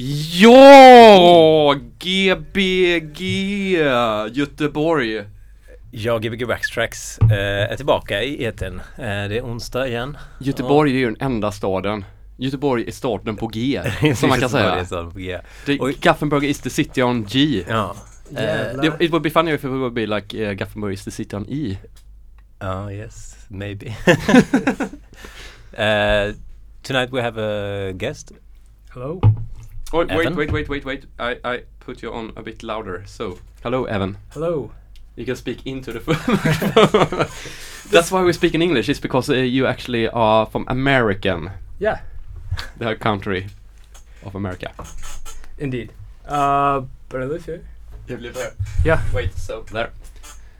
Ja! GBG Göteborg. Jag, Gbg Backstracks, eh, är tillbaka i eten. Eh, det är onsdag igen. Göteborg är ju den enda staden. Göteborg är staden på G, som man kan Det är säga. staden på G. The Oj. Gothenburg is the city on G. Ja. Eh, Jävlar. It, it would be funny if it would be like uh, Gothenburg is the city on E. oh, yes, maybe. uh, tonight we have a guest. Hello. Oh, wait, Evan? wait, wait, wait, wait. I, I put you on a bit louder. So, hello, Evan. Hello. You can speak into the phone. That's why we speak in English. It's because uh, you actually are from American, Yeah, the country of America. indeed. Uh, but I live here. You live there. Yeah. Wait, so there.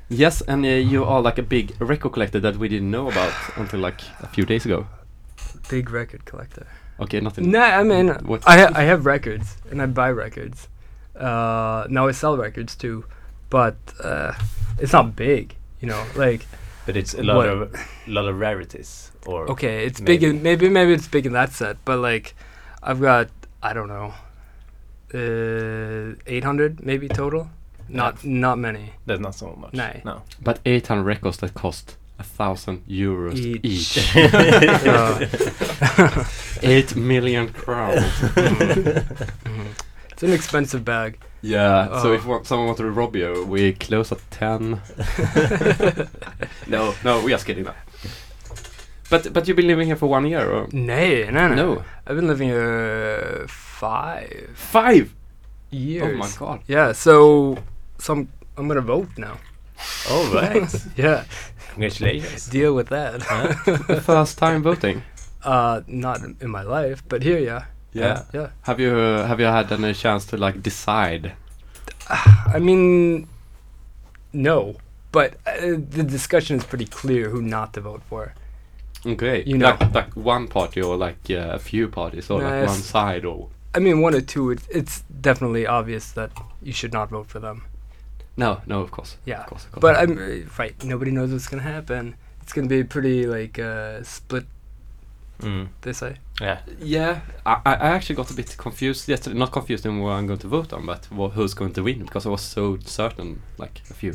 Yes, and uh, you are like a big record collector that we didn't know about until like a few days ago. Big record collector. Okay, nothing. No, I mean, What- I ha- I have records and I buy records. Uh, now I sell records too, but uh, it's not big. You know, like But it's a lot What? of lot of rarities. Or okay, it's big. Maybe. In, maybe maybe it's big in that set, but like I've got I don't know, uh, eight hundred maybe total. Not not many. That's not so much. Nej. No. But 800 records that cost a thousand euros Each. each. Eight million crowns. It's an expensive bag. Yeah, so Oh. if someone wants to rob you, we close at 10. no, no, we are kidding now. But but you've been living here for one year or? Nay, no, no. No. I've been living here five Five! years. Oh my god. Yeah, so so I'm I'm gonna vote now. Oh, All right. Yeah, Congratulations. deal with that. The first time voting. uh, not in, in my life, but here, yeah, Yeah. yeah. Have you uh, have you had any chance to like decide? I mean, no, but uh, the discussion is pretty clear who not to vote for. Okay. You know. Like like one party or like uh, a few parties or like one side or I mean, one or two. It's, it's definitely obvious that you should not vote for them. No, no, of course. Yeah, Of course, of course. but I'm uh, right. Nobody knows what's gonna happen. It's gonna be pretty like uh, split. Mm. They say. Yeah. Yeah, I, I I actually got a bit confused yesterday. Not confused in what I'm going to vote on, but wha- who's going to win because I was so certain like a few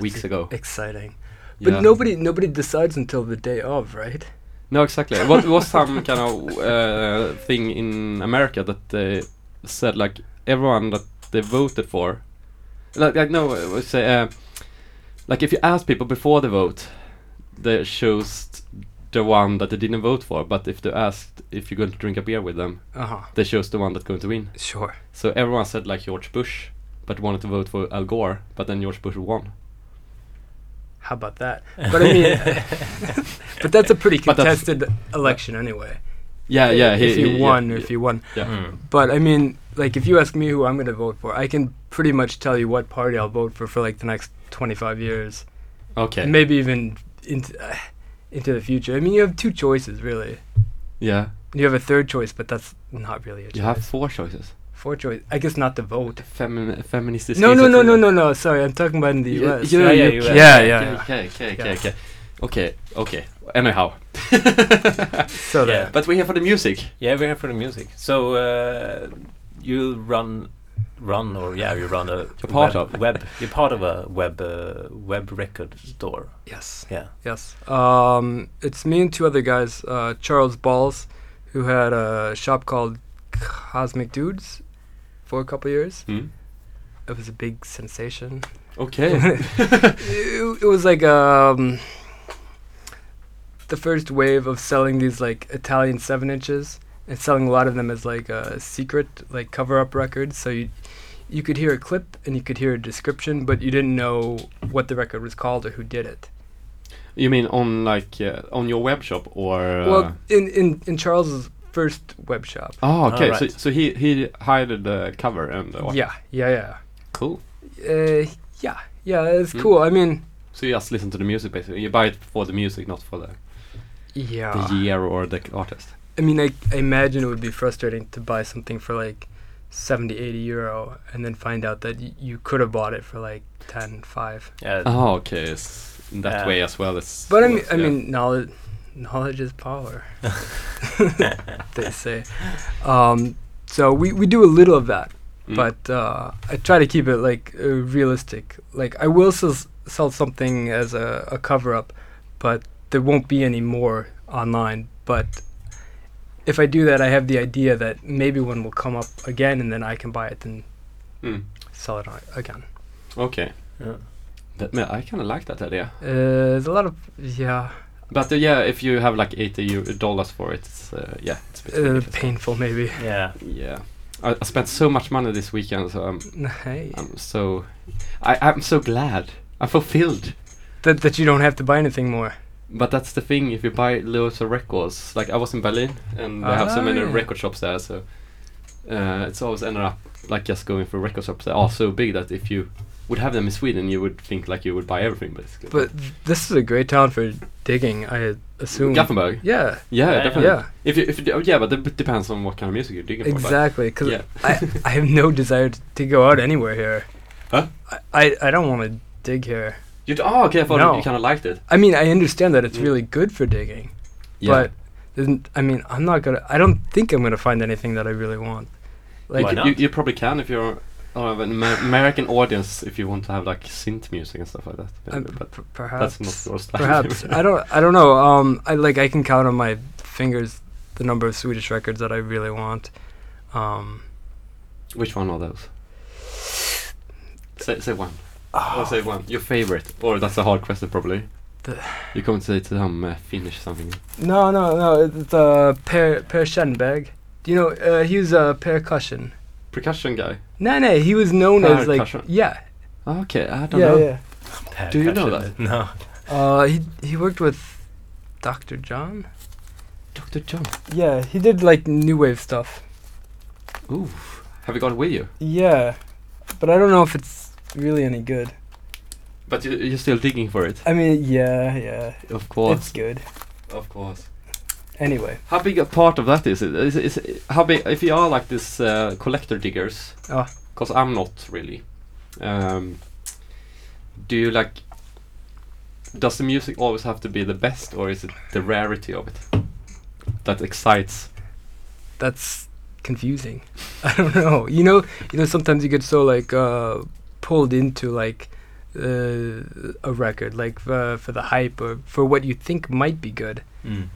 weeks ago. Exciting. But Yeah. nobody nobody decides until the day of, right? No, exactly. What was some kind of uh, thing in America that they said like everyone that they voted for, like, like no, it was uh, like if you ask people before the vote, they chose the one that they didn't vote for. But if they asked if you're going to drink a beer with them, Uh huh. they chose the one that's going to win. Sure. So everyone said like George Bush, but wanted to vote for Al Gore, but then George Bush won. How about that? But I mean, but that's a pretty contested election anyway. Yeah, yeah. if he- you he- won, yeah, if you won. yeah. Mm. But I mean, like, if you ask me who I'm gonna vote for, I can pretty much tell you what party I'll vote for for like the next 25 years, Okay. maybe even into uh, into the future. I mean, you have two choices really. Yeah. You have a third choice, but that's not really a choice. You have four choices. four choice. I guess not to vote. Femin feminist. No, no, no, no, no, no. Sorry, I'm talking about in the U.S. yeah, yeah, yeah, okay, Yeah, okay, yeah. Okay, okay, okay, okay. Okay, okay. Anyhow. So Yeah. there. But we're here for the music. Yeah, we're here for the music. So uh, you run, run, or yeah, you run a You're part web, of. web. You're part of a web uh, web record store. Yes. Yeah. Yes. Um, it's me and two other guys. Uh, Charles Balls, who had a shop called Cosmic Dudes for a couple years. Hmm? It was a big sensation. Okay. it, it was like um, the first wave of selling these like Italian seven inches and selling a lot of them as like a secret like cover up records. So you you could hear a clip and you could hear a description, but you didn't know what the record was called or who did it. you mean on like uh, on your web shop or? Uh, Well, in in in Charles's first web shop. oh, okay. Alright. So so he he hired the cover and uh, what? Yeah, yeah, yeah. Cool. Uh, yeah, yeah. It's Mm. cool. I mean, So you just listen to the music basically. You buy it for the music, not for the, yeah. the year or the artist. I mean, I, I imagine it would be frustrating to buy something for like 70, 80 euro and then find out that y- you could have bought it for like 10, 5. Yeah. Oh, okay. It's in that Yeah. way as well. It's. But I mean, it's, I yeah. mean, knowledge, knowledge is power. they say. Um, so we we do a little of that, Mm. but uh, I try to keep it like uh, realistic. Like I will sell, sell something as a, a cover up, but there won't be any more online. But if I do that, I have the idea that maybe one will come up again, and then I can buy it and Mm. sell it on, again. Okay. Yeah. That, man, I kind of like that idea. Uh, there's a lot of yeah, But uh, yeah, if you have like eighty dollars for it, it's uh, yeah, it's a bit uh, painful maybe. Yeah. Yeah, I, I spent so much money this weekend, so I'm Hey, I'm so I I'm so glad. I'm fulfilled. that that you don't have to buy anything more. But that's the thing. If you buy loads of records, like I was in Berlin, and they have so Ah, many yeah. record shops there, so uh, it's always ended up like just going for record shops that are so big that if you would have them in Sweden, you would think like you would buy everything, basically. But this is a great town for digging. I assume. Gothenburg. Yeah. Yeah, Yeah, definitely. Yeah. If you, if you, oh, yeah, but it depends on what kind of music you're digging Exactly, because Yeah. I, I have no desire t- to go out anywhere here. Huh? I, I, I don't want to dig here. You d- oh, okay. I thought No. you kind of liked it. I mean, I understand that it's Mm. really good for digging, Yeah. but isn't, I mean, I'm not gonna. I don't think I'm gonna find anything that I really want. Like, Why not? You, you probably can if you're uh, an Amer- American audience if you want to have like synth music and stuff like that. um, maybe, but p- perhaps, that's not your style. perhaps I don't. I don't know. Um, I like I can count on my fingers the number of Swedish records that I really want. Um, Which one are those? Say, say one. Or say one. Your favorite. Or that's a hard question probably. The- you come to say to them uh, Finnish something. no, no, no. It's uh, Per Per Tjernberg. Do you know? Uh, he was a percussion. Percussion guy. No, no, he was known as like Percussion? yeah, Okay, I don't yeah, know. yeah. Do you know Percussion. No. Uh, he he worked with Dr. John. Dr. John. Yeah, he did like new wave stuff. Ooh. Have you got it with you? Yeah, but I don't know if it's really any good. But you, you're still digging for it? I mean, yeah, yeah, Of course. it's good. Of course. Anyway, How big a part of that is it? Is, is it how big? If you are like this uh, collector diggers, Ah. because I'm not really. Um, do you like? Does the music always have to be the best, or is it the rarity of it that excites? that's confusing. I don't know. You know, you know. Sometimes you get so like uh, pulled into like uh, a record, like uh, for the hype or for what you think might be good. Mm.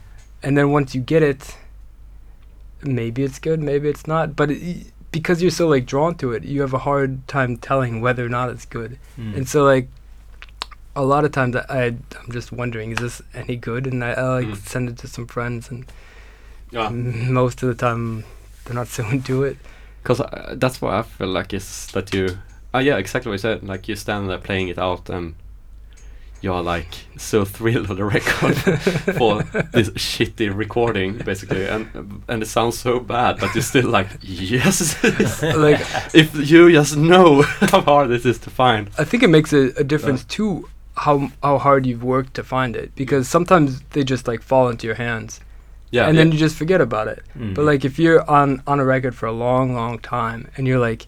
and then once you get it maybe it's good maybe it's not but it, because you're so like drawn to it you have a hard time telling whether or not it's good Mm. and so like a lot of times I, I i'm just wondering is this any good and i, I like Mm. send it to some friends and Yeah, most of the time they're not so into it because uh, that's what I feel like is that you. Oh yeah, exactly what you said. Like you stand there playing it out, and you're like so thrilled of the record for this shitty recording, basically, and and it sounds so bad, but you're still like, yes. like if you just know how hard this is to find. i think it makes a, a difference too how how hard you've worked to find it because sometimes they just like fall into your hands Yeah, and yeah. then you just forget about it Mm. But like if you're on on a record for a long, long time and you're like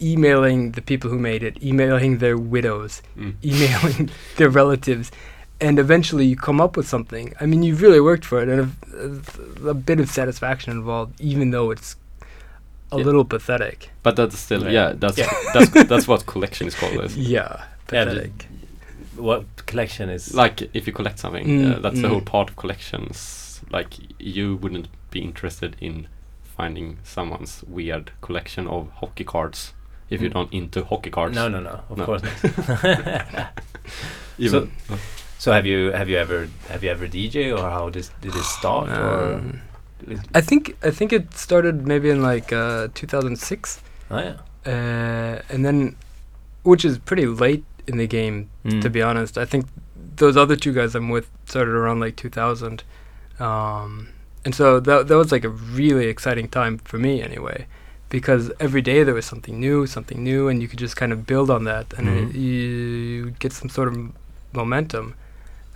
emailing the people who made it, emailing their widows, Mm. emailing their relatives, and eventually you come up with something. I mean, you've really worked for it, and a, a bit of satisfaction involved, even though it's a Yeah. little pathetic. but that's still Yeah. yeah. That's Yeah. that's that's what collection is called. Is. Yeah, Yeah, the- pathetic. What collection is? Like if you collect something, Mm, uh, that's the mm. whole part of collections. Like you wouldn't be interested in finding someone's weird collection of hockey cards if you're Mm. not into hockey cards. no, no, no. Of No. course not. Even, so have you have you ever have you ever DJ or how did did it start or? Um, I think I think it started maybe in like uh, 2006. Oh yeah. uh, and then which is pretty late in the game Mm. to be honest i think those other two guys i'm with started around like 2000 um, and so that, that was like a really exciting time for me anyway because every day there was something new something new and you could just kind of build on that and Mhm. it, you get some sort of momentum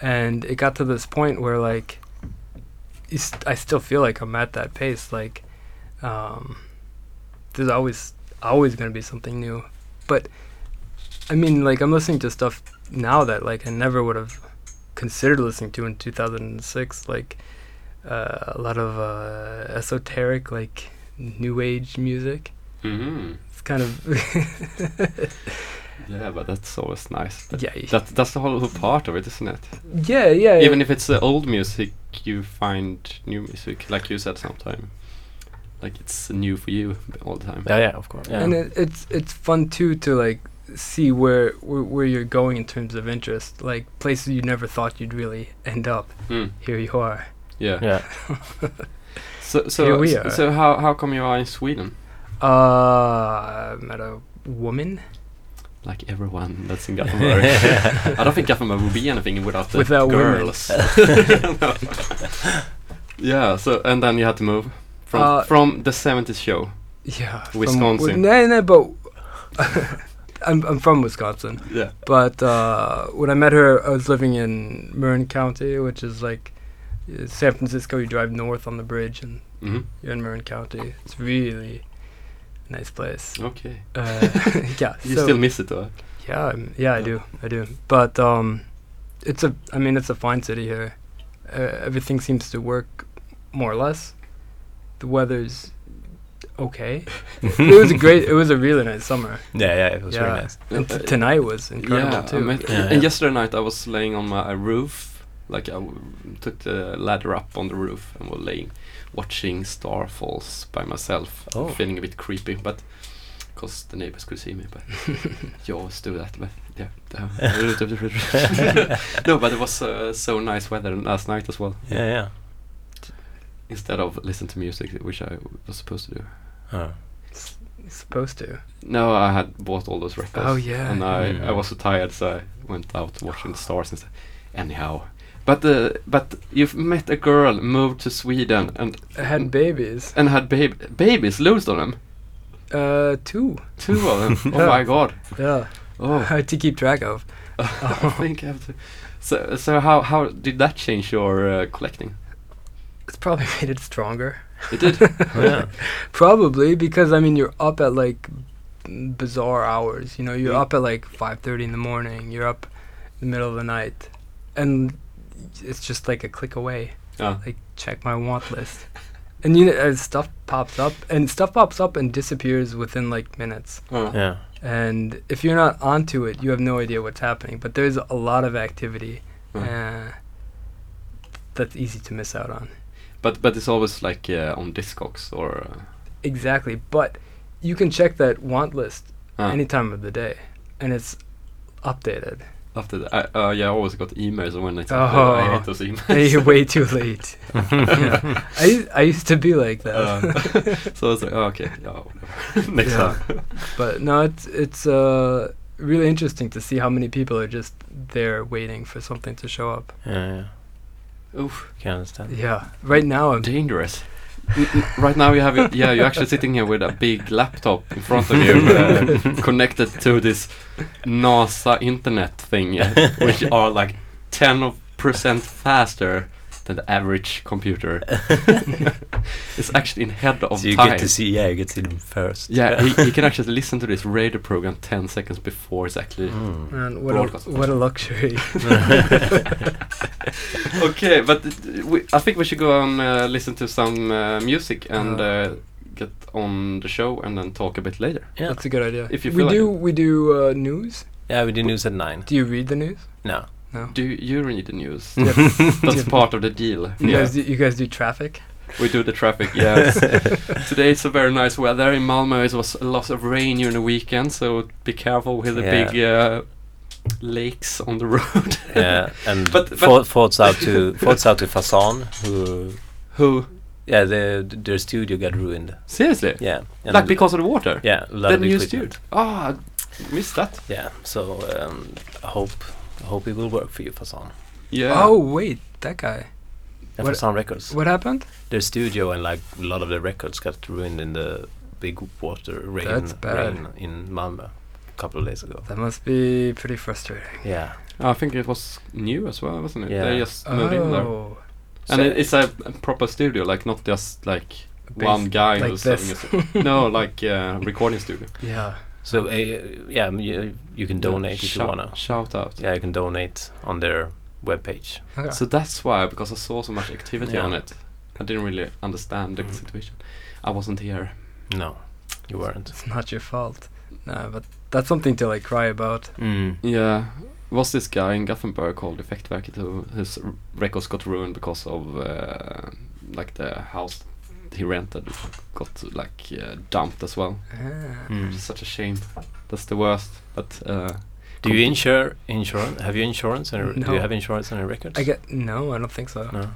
and it got to this point where like you st- i still feel like i'm at that pace like um, there's always always going to be something new but i mean like i'm listening to stuff now that like i never would have considered listening to in 2006 like uh, a lot of uh, esoteric like new age music. hmm It's kind of Yeah, but that's always nice. But yeah, y- that that's the whole, whole part of it, isn't it? yeah, yeah. Even if it's uh, old music, you find new music, like you said sometime. Like it's new for you all the time. Yeah, yeah, of course. Yeah. and it, it's it's fun too to like see where, where where you're going in terms of interest, like places you never thought you'd really end up. Mm, Here you are. yeah. yeah. So so Here we so, are. so how how come you are in Sweden? Uh, I met a woman Like everyone that's in Gothenburg. I don't think Gothenburg would be anything without the Without women. girls. No. Yeah. So and then you had to move from Uh, from the 70s show. Yeah, from- Wisconsin. no, no, but I'm I'm from Wisconsin. Yeah. But uh, when I met her, I was living in Marin County, which is like San Francisco. You drive north on the bridge, and hmm you're in Marin County. It's really a nice place. Okay. Uh, yeah. You so- still miss it though. Yeah, I'm- yeah, I do, I do. But um, it's a, I mean, it's a fine city here. Uh, everything seems to work more or less. The weather's okay. it was a great, it was a really nice summer. yeah, yeah, it was Yeah. very nice. And t- tonight was incredible yeah, too. met- Yeah, and yesterday night I was laying on my roof, like I w- took the ladder up on the roof and was laying, watching starfalls by myself, Oh. feeling a bit creepy, but because the neighbors could see me. But you always do that. But yeah, no, but it was uh, so nice weather last night as well. Yeah, yeah. Instead of listen to music, which I was supposed to do. Oh. supposed to. No, I had bought all those records. Oh, yeah. and I, I Mm. was so tired, so I went out watching the stars instead. Anyhow, but uh, but you've met a girl, moved to Sweden, and had babies. and had baby babies, loads of them, Uh, two. two of them. oh Yeah. my god! Yeah, Oh, hard to keep track of. I think I have to. So so how how did that change your uh, collecting? It's probably made it stronger. It did. Yeah. Probably because I mean you're up at like bizarre hours. You know, you're Mm. up at like five thirty in the morning. You're up in the middle of the night, and it's just like a click away. Yeah. Like check my want list, and you know, uh, stuff pops up, and stuff pops up and disappears within like minutes. Uh, Yeah. And if you're not onto it, you have no idea what's happening. But there's a lot of activity Mm. uh, that's easy to miss out on. But but it's always like uh, on Discogs or. Uh, Exactly, but you can check that want list uh, any time of the day, and it's updated. After that, I, uh, yeah, I always got emails when I. Oh. I hate those emails. and you're way too late. yeah. I I used to be like that, Uh, so it's like, oh, okay, yeah, whatever. Next Yeah. time. but no, it's it's uh really interesting to see how many people are just there waiting for something to show up. Yeah, yeah. Oof, Can't understand. Yeah, right now I'm dangerous. Right now you have it, yeah, you're actually sitting here with a big laptop in front of you, uh, connected to this NASA internet thing, yeah, which are like ten percent faster than the average computer. it's actually in head of so you time. get to see, yeah, you get to see them first. yeah, he, he can actually listen to this radio program ten seconds before it's actually. Mm. man, what a, what a luxury. okay, but we, I think we should go and uh, listen to some uh, music and Uh. uh, get on the show and then talk a bit later. Yeah. That's a good idea. If you we feel like do we do uh, news. Yeah, we do news at nine. Do you read the news? No. No. Do you read the news? Yep. That's part of the deal. You Yeah, guys do, you guys do traffic? we do the traffic. Yes. Today it's a very nice weather in Malmö. It was a lot of rain during the weekend, so be careful with the Yeah. big uh, lakes on the road. Yeah, and But- but- thought- thoughts out to thoughts out to Fasan, who Who? yeah, the, their studio got ruined. Seriously? Yeah, and Like because of the water? yeah, a lot the of new studio? Ah, I missed that. Yeah, so um, I hope I hope it will work for you, Fasan. Yeah. Oh wait, that guy. And What- Fasan Records. What happened? Their studio and like a lot of the records got ruined in the big water rain, That's bad. rain in Malmö a couple of days ago. That must be pretty frustrating. Yeah, I think it was new as well, wasn't it? Yeah. They just moved in there. Oh, And So- it, it's a, a proper studio, like not just like one guy like who's having a, no, like uh, recording studio. yeah. So uh, yeah, you, you can donate if you wanna. Shout out. Yeah, you can donate on their webpage. Okay. So that's why, because I saw so much activity Yeah. on it, I didn't really understand the Mhm. situation. I wasn't here. No, you weren't. It's not your fault. No, but that's something to like cry about. Mm. Yeah, was this guy in Gothenburg called Effektverket who his records got ruined because of uh, like the house he rented got like uh, dumped as well. Ah. Mm. Such a shame. That's the worst. But uh, Do you insure insurance? Have you insurance? On your, Do you have insurance on your records? I get no, I don't think so. No.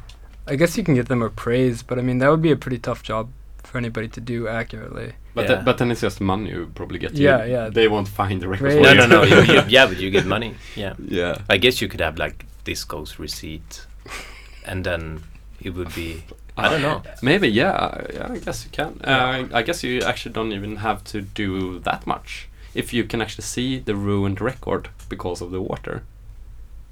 I guess you can get them appraised, but I mean that would be a pretty tough job for anybody to do accurately. but Yeah. the- but then it's just money you probably get. Yeah, You- yeah. They won't find the records. For No, you. no, no. You, you, yeah, but you get money. Yeah. yeah. I guess you could have like Discogs receipt, and then it would be. I don't know. Maybe, yeah, yeah. I guess you can. Uh, I guess you actually don't even have to do that much if you can actually see the ruined record because of the water.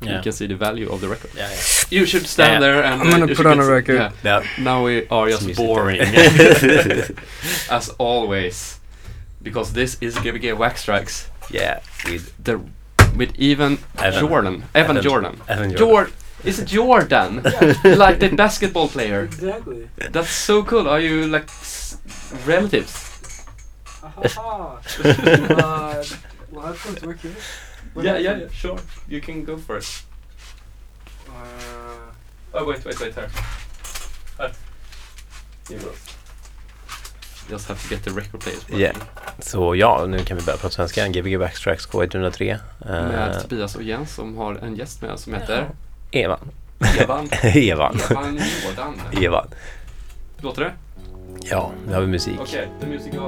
You can see the value of the record. Yeah. yeah. You should stand Yeah. there and. I'm uh, gonna put on a record. Yeah. Yeah. Now we are just music boring, as always, because this is Gbg Wax Strikes. yeah. With The with even Evan. Jordan, Evan, Evan- Jordan. Evan Jordan. Jord, is it Jordan? like the basketball player. Exactly. That's so cool. Are you like s- relatives? uh, well, headphones work here. Yeah, yeah, yeah, sure. You can go for it. Uh, Oh, wait, wait, wait, here. Här. Just have to get the record players. Yeah. Så ja, nu kan vi börja prata svenska. Gbg Backstracks K103. Med Uh, Tobias och Jens som har en gäst med som heter Evan. Evan. Evan. Evan Jordan. Evan. Låter det? Ja, nu har vi musik. Okej, the music. I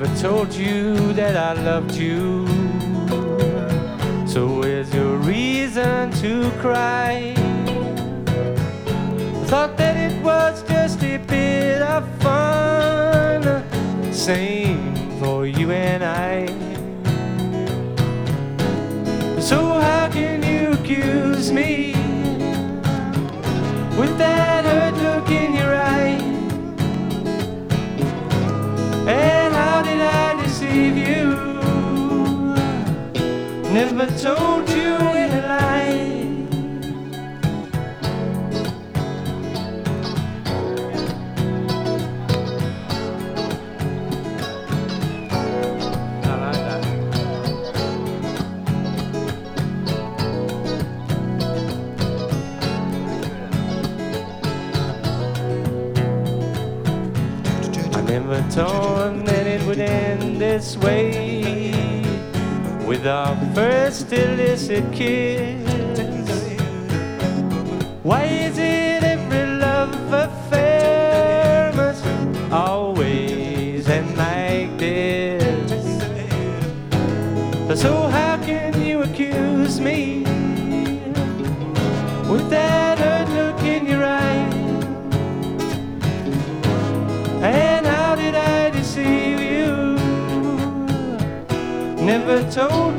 never told you that I loved you. So where's your reason to cry? Thought that it was Never told you illicit kiss. Why is it every love affair must always end like this? So how can you accuse me with that hurt look in your eye? And how did I deceive you? Never told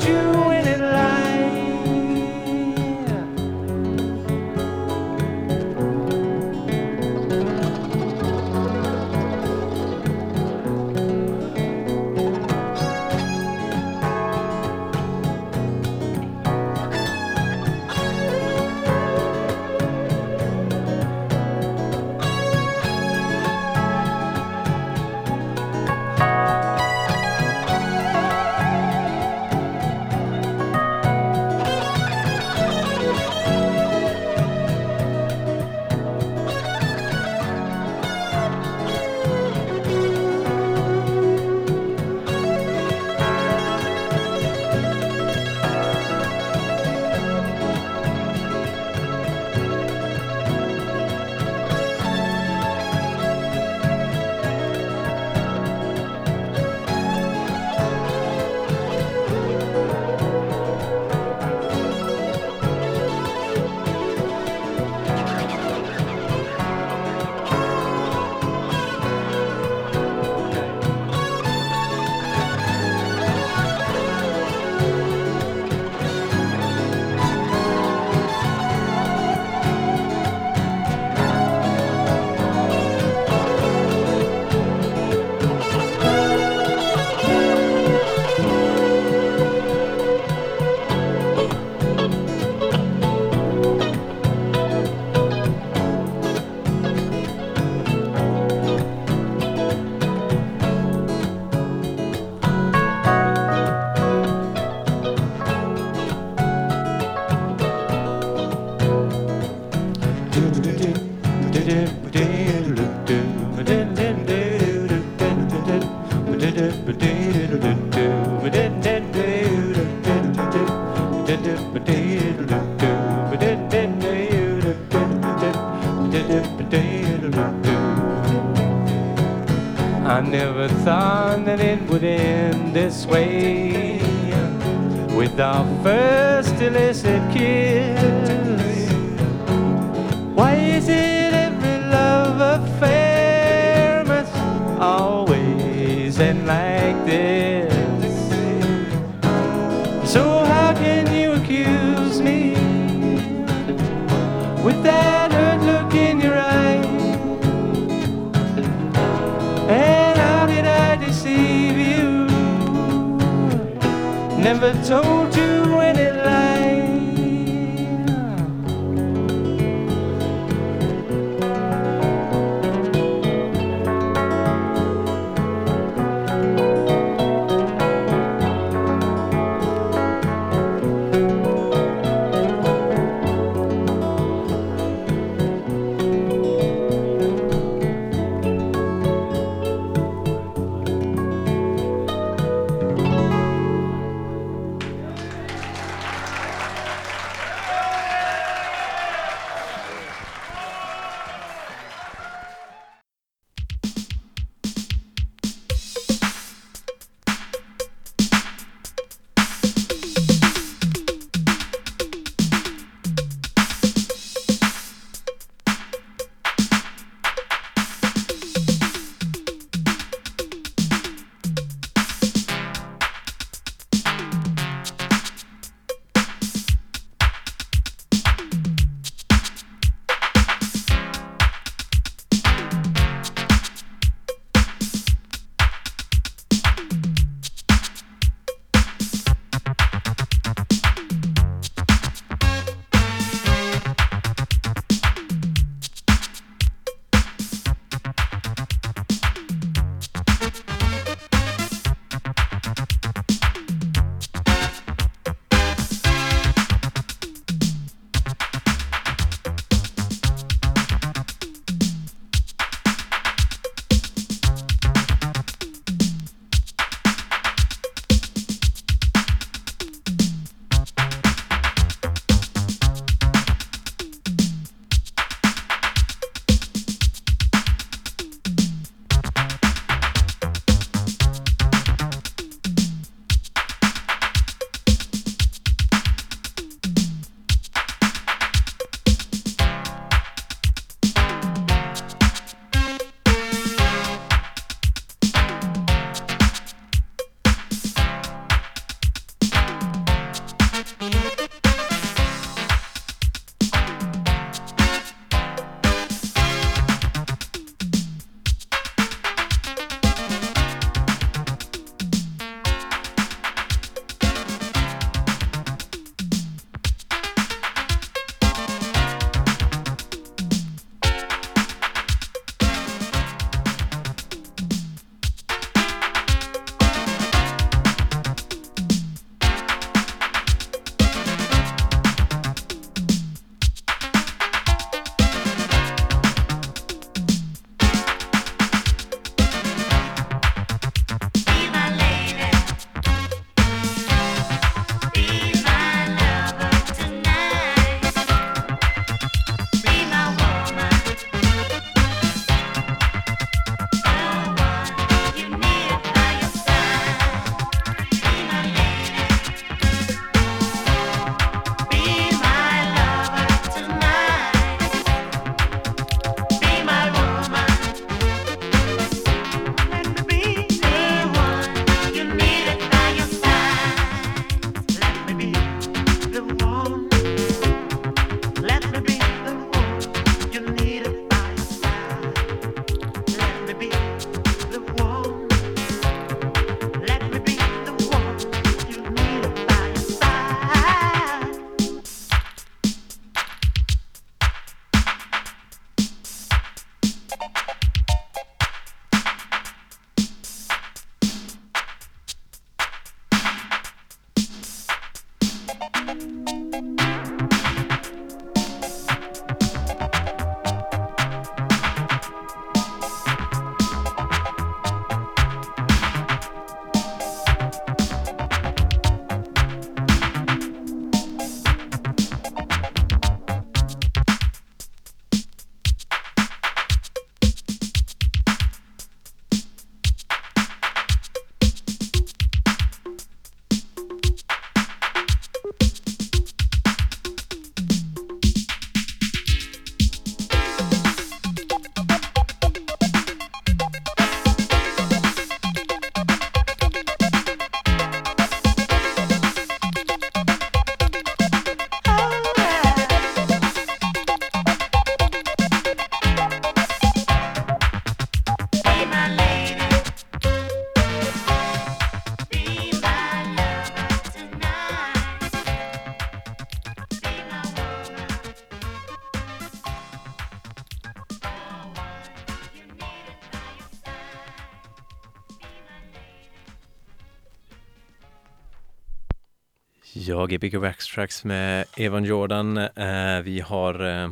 Ja, Gbg Backtracks med Evan Jordan. Eh, vi har eh,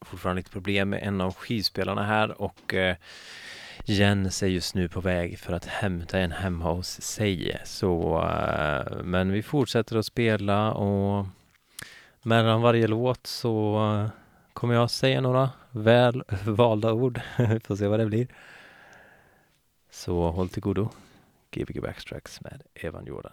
fortfarande lite problem med en av skivspelarna här och eh, Jens är just nu på väg för att hämta en hemma hos sig. Så, eh, men vi fortsätter att spela och mellan varje låt så eh, kommer jag säga några väl valda ord. Vi får se vad det blir. Så håll till godo. Gbg Backtracks med Evan Jordan.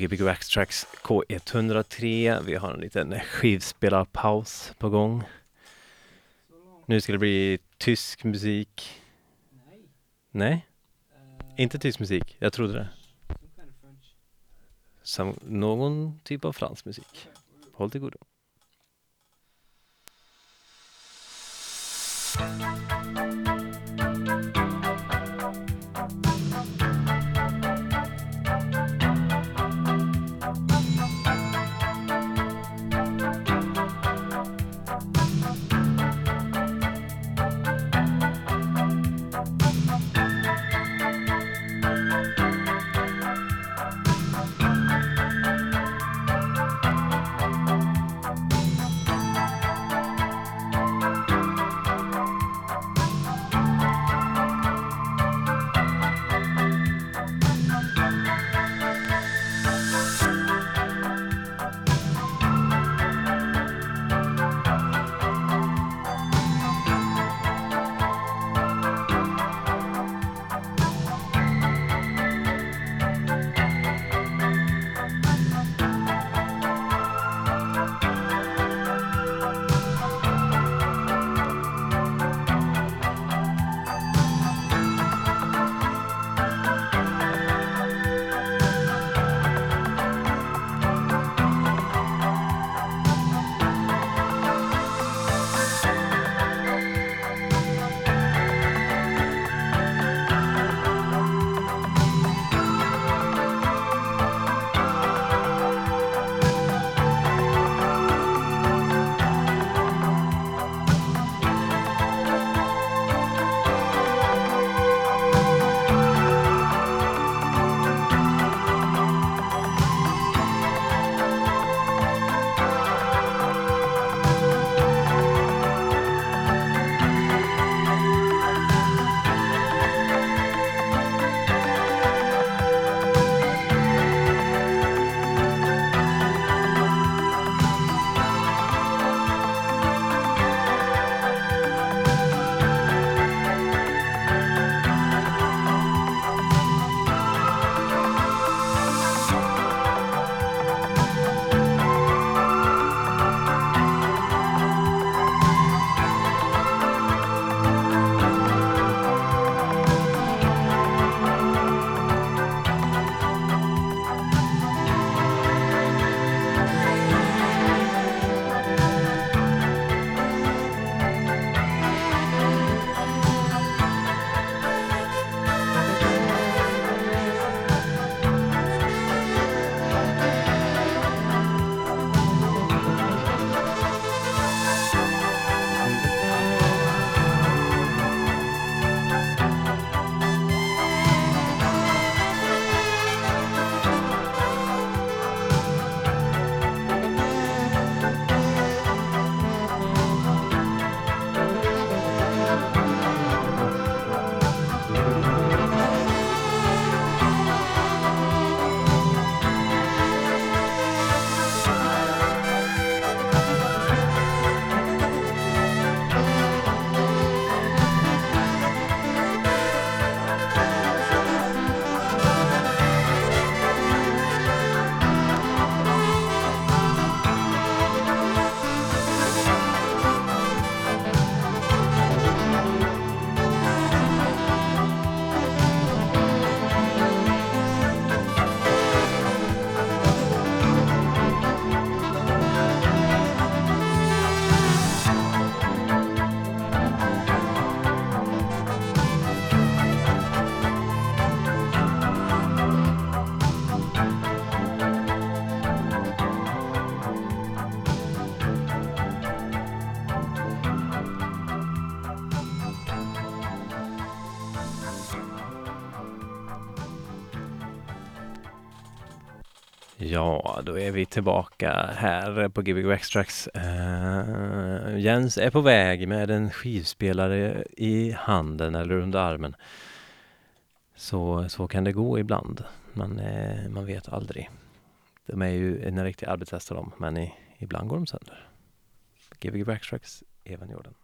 Ja, Backtracks K103. Vi har en liten skivspelarpaus på gång. Nu ska det bli tysk musik. Nej? Inte tysk musik, jag trodde det. Som någon typ av fransk musik. Håll till godo. Ja, då är vi tillbaka här på Gbg Extracts. Uh, eh, Jens är på väg med en skivspelare i handen eller under armen. Så, så kan det gå ibland. Man, uh, man vet aldrig. De är ju en riktig arbetshäst de, men i, ibland går de sönder. Gbg Extracts, Evan Jordan.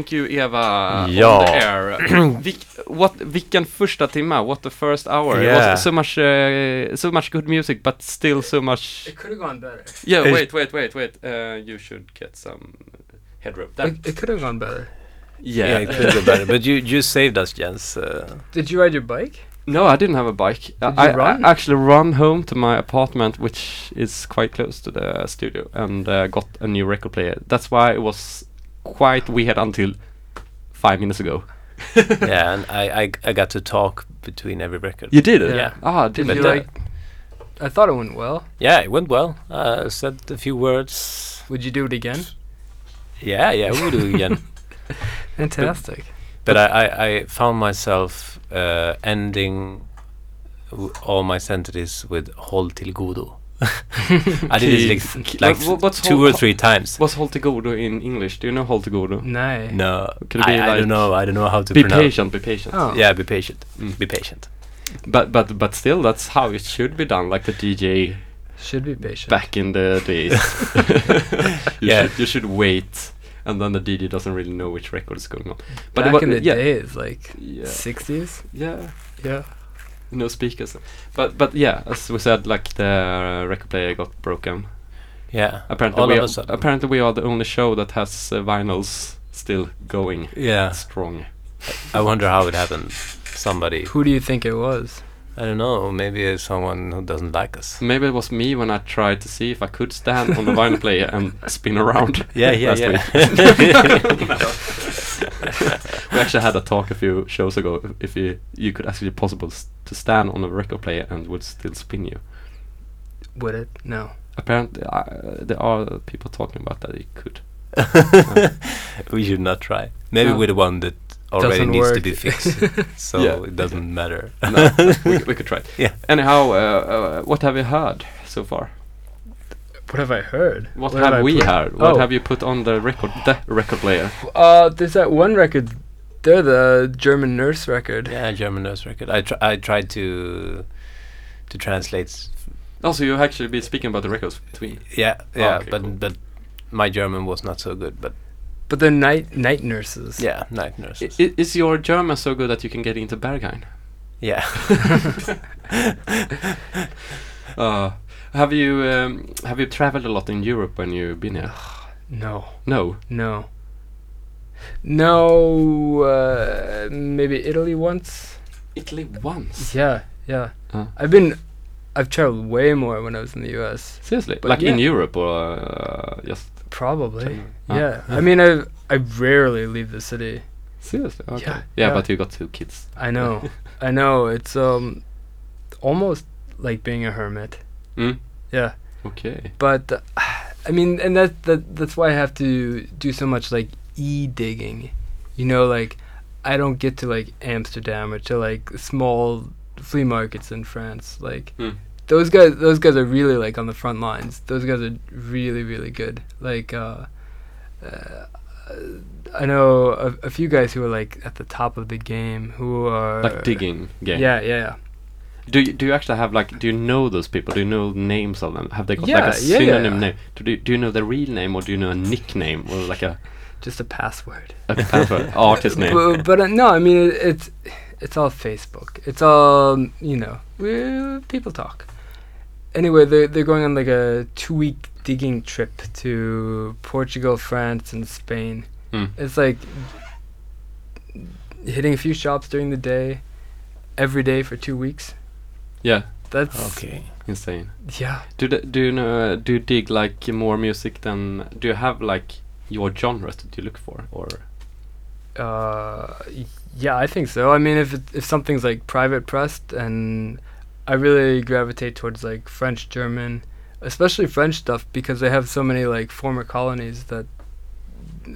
Thank you Eva Ja. on the air. Vilk, what, vilken första timma, what the first hour. It was so much, uh, so much good music but still so much... It could have gone better. Yeah, Is- wait, wait, wait, wait. Uh, you should get some headroom. There. It, it could have gone better. Yeah, it could be better. But you you saved us, Jens. Uh, Did you ride your bike? No, I didn't have a bike. Did I, you run? I actually run home to my apartment, which is quite close to the studio, and uh, got a new record player. That's why it was quite weird until five minutes ago. yeah, and I, I I got to talk between every record. You did it? Yeah. Ah, Did did you you like? I thought it went well. Yeah, it went well. Uh, said a few words. Would you do it again? Yeah, yeah, we'll do it again. Fantastic. But I, I, I found myself uh, ending w- all my sentences with håll till godo. I did it like, like What- what's two or three times. What's håll till godo in English? Do you know håll till godo? Nej. No, Could it be I, I don't know. I don't know how to Be pronounce. patient, be patient. Oh. Yeah, be patient. Mm. Be patient. But but but still, that's how it should be done, like the DJ Should be patient. back in the days. you Yeah. should, you should wait, and then the DJ doesn't really know which record is going on. But Back in the yeah, days, like yeah, 60s. yeah, Yeah. no speakers. But but yeah, as we said, like the uh, record player got broken. Yeah. Apparently all we of are, a sudden. apparently we are the only show that has uh, vinyls still going Yeah. strong. I wonder how it happened. Somebody. Who do you think it was? I don't know. Maybe it's someone who doesn't like us. Maybe it was me when I tried to see if I could stand on the vinyl player and spin around. Yeah, yeah, yeah. we actually had a talk a few shows ago if you you could actually possible to stand on a record player and would still spin you. Would it? No. Apparently, uh, there are people talking about that it could. we should not try. Maybe No. with the one that already Doesn't needs to be fixed, so Yeah. it doesn't matter. No, we, we could try. it. Yeah. Anyhow, uh, uh, what have you heard so far? What have I heard? What, What have, I we heard? What Oh. have you put on the record? The record player. Uh, there's that one record. They're the German Nurse record. yeah, German nurse record. I tr- I tried to to translate. Also, you actually been speaking about the records between. Yeah, yeah, okay, but cool. but my German was not so good. But But they're night night nurses. yeah, night nurses. i- is your German so good that you can get into Berghain? yeah. Uh, have you um, have you traveled a lot in Europe when you've been here? No. No. No. No. Uh, maybe Italy once. Italy once. Yeah. Yeah. Uh. I've been. I've traveled way more when I was in the U.S. Seriously, But like in. Europe or uh, just Probably. Ah, yeah. yeah. I mean, I I rarely leave the city. seriously? Okay. Yeah, Yeah, yeah. but you got two kids. I know. I know. It's um, almost like being a hermit. Mm. Yeah. Okay. But uh, I mean, and that that that's why I have to do so much like e digging. You know, like I don't get to like Amsterdam or to like small flea markets in France. Like Hmm. those guys, those guys are really like on the front lines. Those guys are really really good. Like uh, uh I know a, a few guys who are like at the top of the game who are Like digging game. Yeah, yeah, yeah. Do you, do you actually have like do you know those people? Do you know the names of them? Have they got Yeah, like a yeah, yeah. synonym name? Do you, do you know the real name or do you know a nickname or like a, Just a password. a password artist name? But, but uh, no, I mean it, it's it's all Facebook. It's all you know. We, people talk. Anyway, they're they're going on like a two week digging trip to Portugal, France, and Spain. Hmm. It's like hitting a few shops during the day, every day for two weeks. Yeah, That's Okay. insane. yeah. Do the, do you know do you dig like more music than do you have like your genres that you look for or Uh, yeah, I think so. I mean, if it, if something's like private pressed, and I really gravitate towards like French, German, especially French stuff because they have so many like former colonies that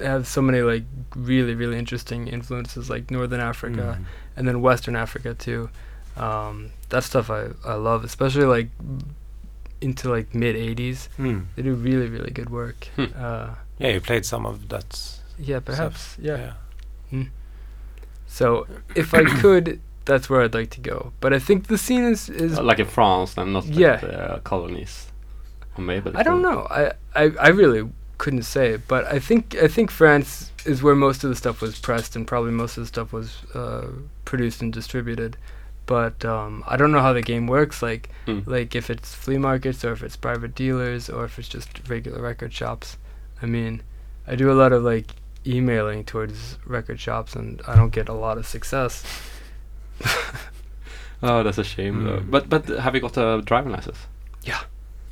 have so many like really really interesting influences like Northern Africa Mm. and then Western Africa too. Um, that stuff I I love, especially like into like mid '80s. Mm. They do really really good work. Hmm. Uh, Yeah, you played some of that. yeah, perhaps. stuff. yeah. So if I could, that's where I'd like to go. But I think the scene is is uh, like in France and not like Yeah. the uh, colonies? Or maybe I don't know. I, I I really couldn't say. But I think I think France is where most of the stuff was pressed, and probably most of the stuff was uh, produced and distributed. But um, I don't know how the game works. Like Hmm. like if it's flea markets or if it's private dealers or if it's just regular record shops. I mean, I do a lot of like emailing towards record shops, and I don't get a lot of success. Oh, that's a shame. though. Mm. But but have you got a driving license? Yeah.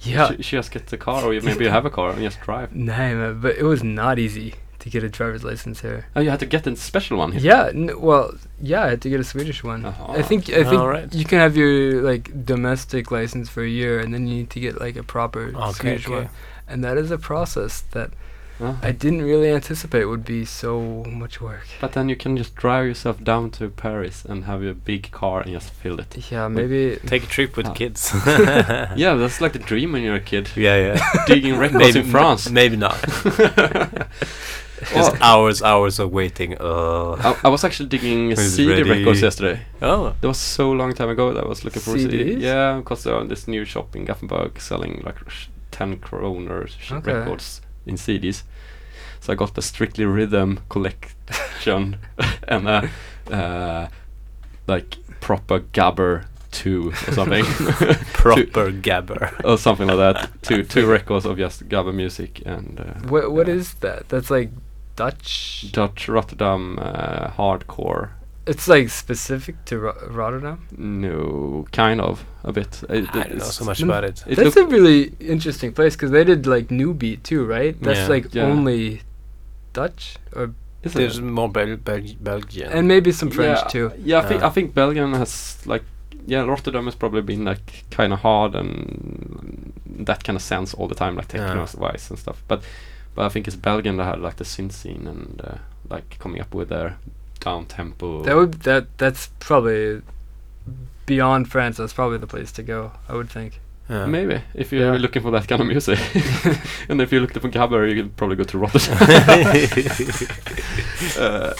Yeah. Sh- just get the car, or you, maybe you have a car and just drive. Nah, man, but it was not easy to get a driver's license here. Oh, you had to get a special one. here. Yeah, n- well, yeah, I had to get a Swedish one. Uh-huh. I think I think Alright. you can have your like domestic license for a year, and then you need to get like a proper Okay, Swedish okay. one, and that is a process that Uh-huh. I didn't really anticipate would be so much work. But then you can just drive yourself down to Paris and have your big car and just fill it. Yeah, maybe. Take a trip with Ah. kids. Yeah, that's like the dream when you're a kid. yeah, yeah. Digging records in France. Maybe not. Just hours, hours of waiting. Uh. I, I was actually digging CD ready? records yesterday. Oh. That was so long time ago that I was looking for CD. CDs? Yeah, because there are this new shop in Gothenburg selling like sh- 10 kroner Okay. records in CDs. So I got the Strictly Rhythm collection and a uh, like proper Gabber 2 or something. Proper gabber. or something like that. Two two records of just Gabber music and uh, What what uh, is that? That's like Dutch. Dutch Rotterdam uh, hardcore. It's like specific to Ro- Rotterdam. No, kind of a bit. It- I don't know so much Mm. about it. It That's a really interesting place because they did like New Beat too, right? That's Yeah. like Yeah. only Dutch or Is There's it? more Bel- Bel- Belgian. and maybe some French yeah, too. Yeah, I think Yeah. I think Belgium has like yeah Rotterdam has probably been like kind of hard and that kind of sounds all the time like techno Yeah. wise and stuff. But but I think it's Belgium that had like the synth scene and uh, like coming up with their down tempo. That would that that's probably beyond France. That's probably the place to go. I would think. Yeah. Maybe if you're Yeah. looking for that kind of music, and if you're looking for Gabber, you can probably go to Rotterdam. uh,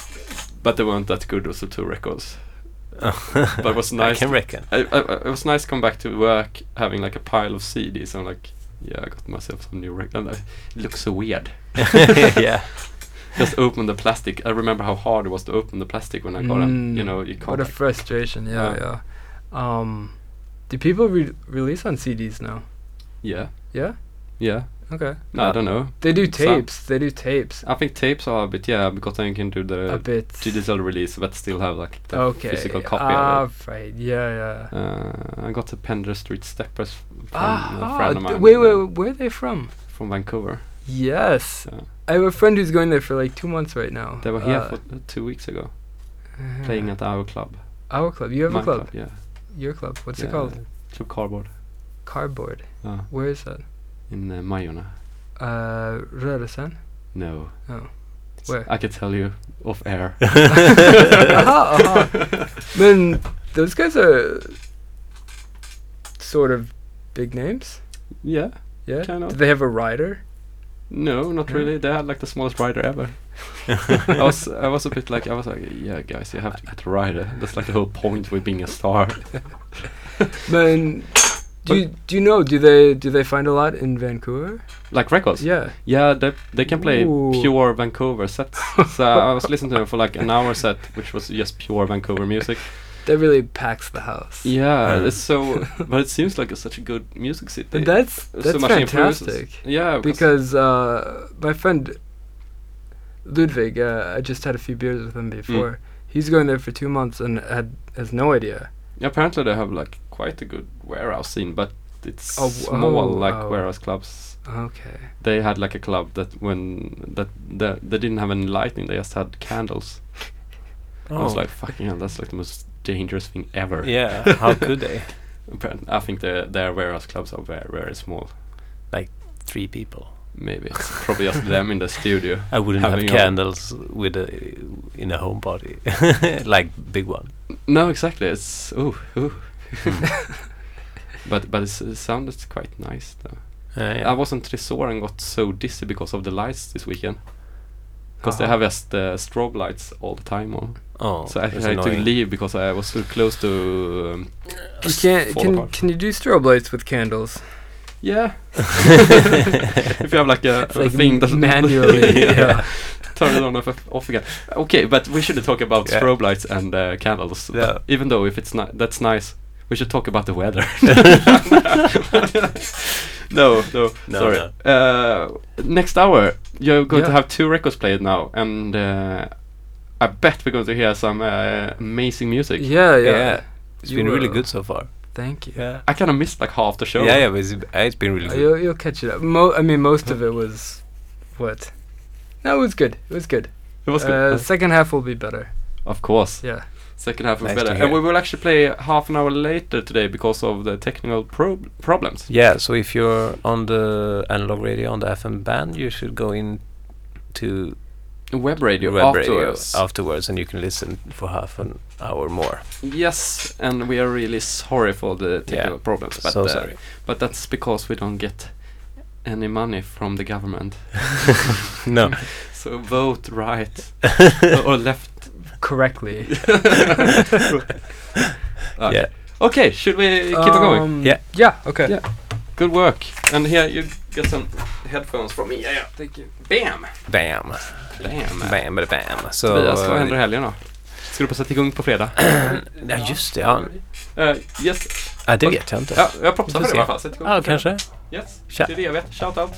but they weren't that good. Also, two records. But it was I nice. can reckon. I, I, I- it was nice to come back to work having like a pile of CDs. I'm like, yeah, I got myself some new records. It looks so weird. yeah. Just open the plastic. I remember how hard it was to open the plastic when I got them. You Mm, know, you can't. What a frustration. Yeah, Yeah. yeah. Um, do people re- release on CDs now? yeah, Yeah. yeah. Okay. No, I don't know. They do Some. tapes. They do tapes. I think tapes are a bit yeah because then you can do the a bit. digital release but still have like the Okay. physical copy Ah, of it. right. Yeah, yeah. Uh, I got the Pender Street Steppers from Ah, a ah, friend of d- mine. wait, uh, wait, where are they from? From Vancouver. Yes. Yeah. I have a friend who's going there for like two months right now. They were here Uh, for uh, two weeks ago, uh, playing at our club. our club. You have My a club. Yeah. Your club. What's it called? Club Cardboard. Cardboard. Uh, Where is that? in uh, Majorna. Uh, Rörelsen. No. Oh. Where? I could tell you off air. aha, aha. Man, those guys are sort of big names. yeah. Yeah. Kind of. Do they have a rider? No, not Yeah. really. They had like the smallest rider ever. I was I was a bit like I was like yeah guys you have to get a rider. That's like the whole point with being a star. Man, do you, do you know? Do they do they find a lot in Vancouver? Like records. Yeah. Yeah, they they can play Ooh. pure Vancouver sets. so I was listening to them for like an hour set, which was just pure Vancouver music. That really packs the house. Yeah, it's so. but it seems like it's such a good music city. And that's So that's much influences. fantastic. Yeah, Because uh, my friend Ludwig, uh, I just had a few beers with him Mm. before. He's going there for two months and had has no idea. apparently they have like quite a good warehouse scene, but it's Oh, small oh, like oh. warehouse clubs. Okay. They had like a club that when that that they didn't have any lighting, they just had candles. I was Oh. like, fucking hell, that's like the most dangerous thing ever. yeah. How could they? Apparent- I think their their warehouse clubs are very very small. Like Three people. Maybe it's probably just them in the studio. I wouldn't have candles with a in a home party like big one. No, exactly. It's ooh ooh. but but it's, it sounded quite nice though. Uh, yeah. I wasn't on Tresor and got so dizzy because of the lights this weekend. Because they Uh-huh. have just uh, strobe lights all the time on. Oh, so I that's had to leave because I was so close to. Um, You can't. Can apart. can you do strobe lights with candles? Yeah. if you have like a, a like thing that manually. yeah. turn it on and off again. Okay, but we shouldn't talk about Yeah. strobe lights and uh, candles. Yeah. Even though if it's not that's nice, we should talk about the weather. no, no, No, sorry. Uh, next hour, you're going to have two records played now, and uh, I bet we're going to hear some uh, amazing music. Yeah, yeah. Yeah. It's You been really good so far. Thank you. Yeah. I kind of missed like half the show. Yeah, yeah, but it's, it's been really Uh, good. you'll, you'll catch it up. Mo- I mean, most of it was what? No, it was good. It was good. It was Uh, good. second half will be better. of course. Yeah. Second half was Nice to better. And we will actually play half an hour later today because of the technical prob problems. Yeah, so if you're on the analog radio on the FM band, you should go in to Web radio web afterwards. radio afterwards, and you can listen for half an hour more. Yes, and we are really sorry for the technical problems. But, so uh, sorry. But that's because we don't get any money from the government. no. So vote right or left. Correctly. Okay. Yeah. Okay, should we keep on going? Um, Yeah. Yeah. Okay. Yeah. Good work. And here you get some headphones from me. Yeah, yeah. Thank you. Bam! Bam. Bam! Bam, bam, bam. Så, Tobias, vad händer i helgen då? Ska du på Sätt igång på fredag? Ja, just det. Ja, Uh, yes. ja det vet jag inte. Ja, jag propsar för det i alla fall. Ja, kanske. Yes. Tja. Det är det jag vet. Shout out.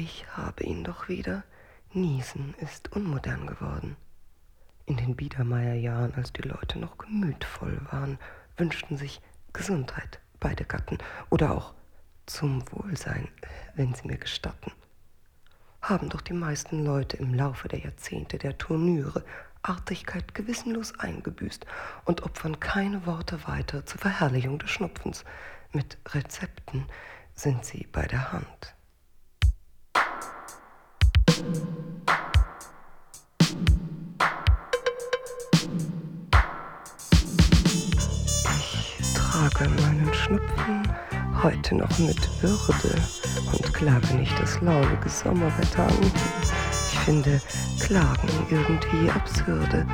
Ich habe ihn doch wieder. Niesen ist unmodern geworden. In den Biedermeierjahren, als die Leute noch gemütvoll waren, wünschten sich Gesundheit beide Gatten oder auch zum Wohlsein, wenn Sie mir gestatten. Haben doch die meisten Leute im Laufe der Jahrzehnte der Turnüre Artigkeit gewissenlos eingebüßt und opfern keine Worte weiter zur Verherrlichung des Schnupfens. Mit Rezepten sind sie bei der Hand. Ich trage meinen Schnupfen heute noch mit Würde und klage nicht das launige Sommerwetter an. Ich finde Klagen irgendwie absurde,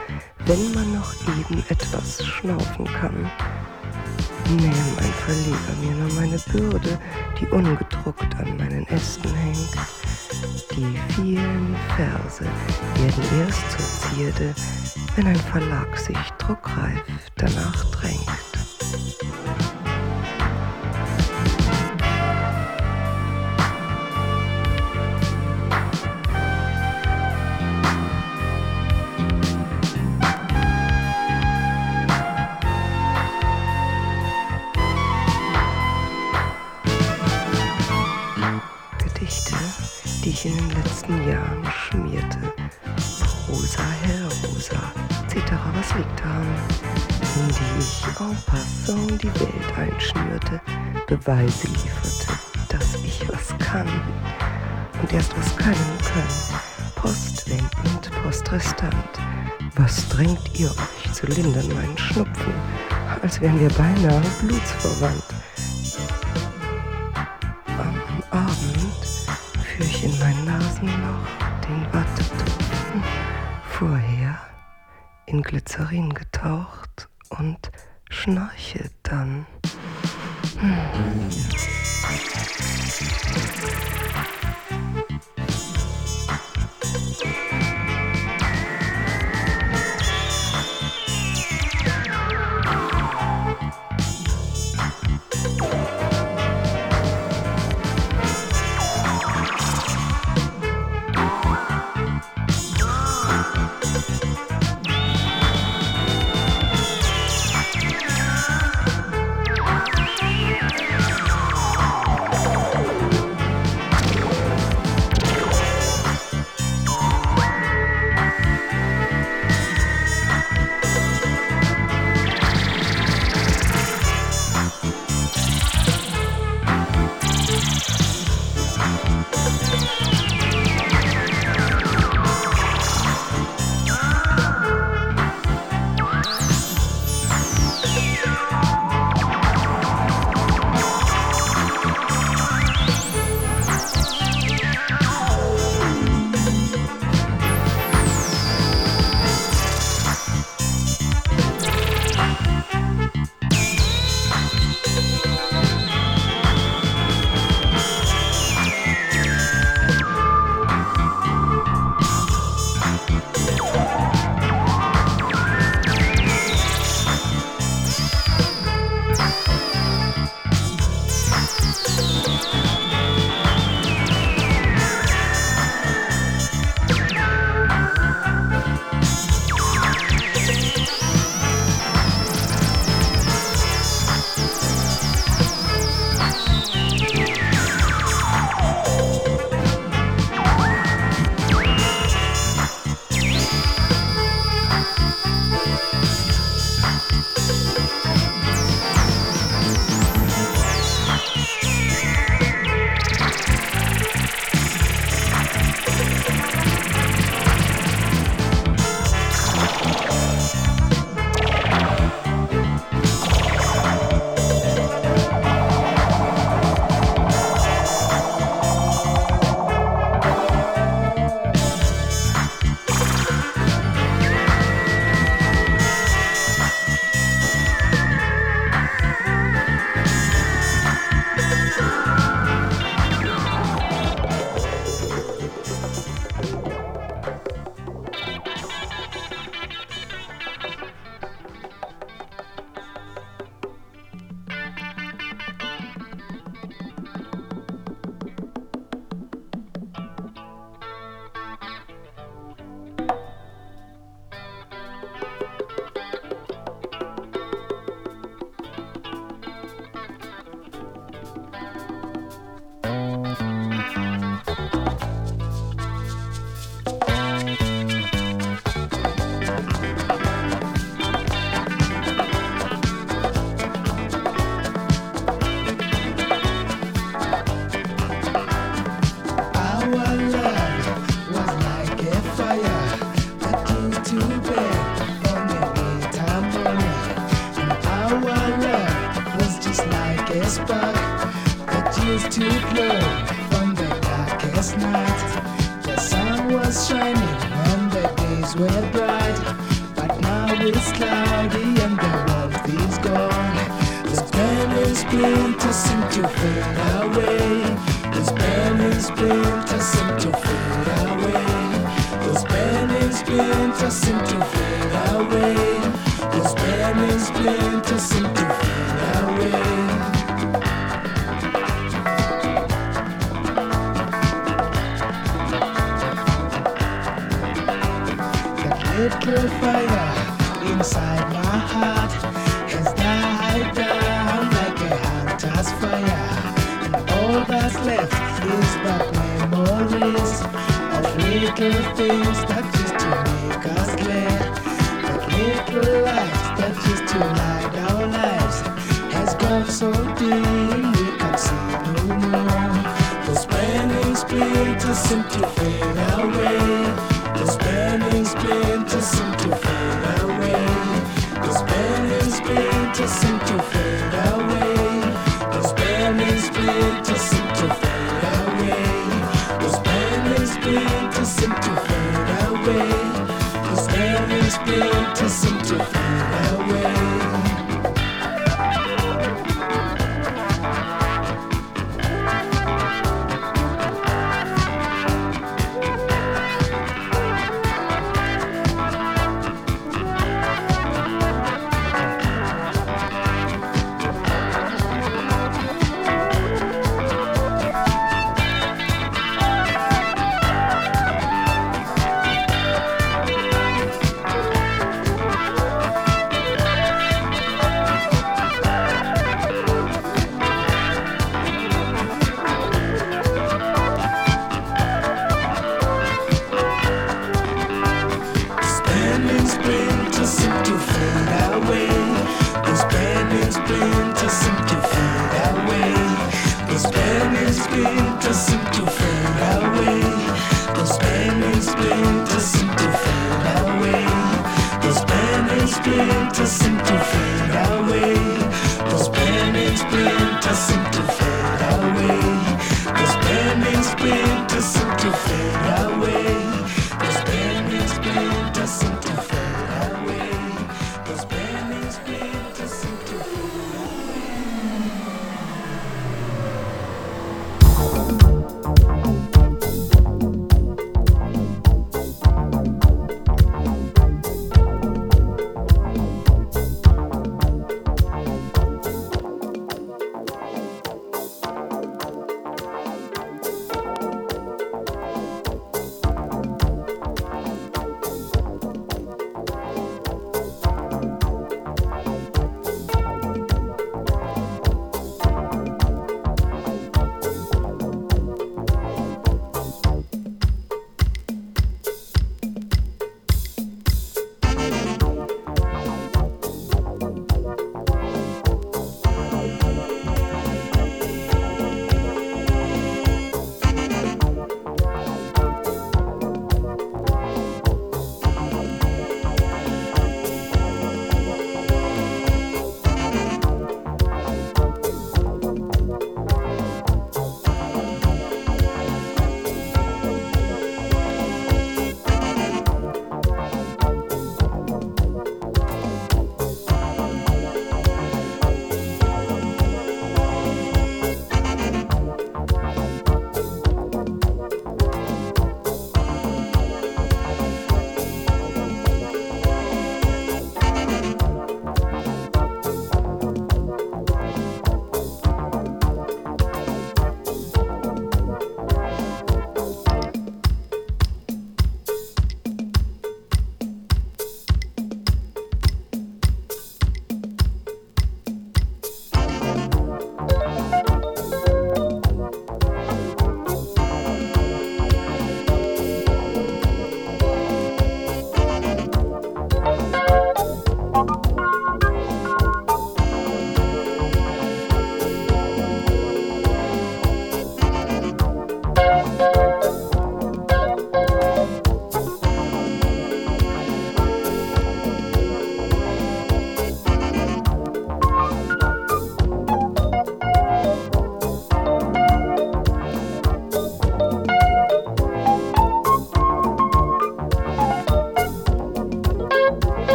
wenn man noch eben etwas schnaufen kann. Nähm ein Verleger mir nur meine Bürde, die ungedruckt an meinen Ästen hängt. Die vielen Verse werden erst zur Zierde, wenn ein Verlag sich druckreif danach drängt. In den letzten Jahren schmierte. Prosa, Herrosa, etc. was liegt daran? In die ich en passant die Welt einschnürte, Beweise lieferte, dass ich was kann. Und erst was können können, postwendend, postrestant. Was drängt ihr euch zu lindern meinen Schnupfen, als wären wir beinahe blutsverwandt? In Glycerin getaucht und schnarche dann.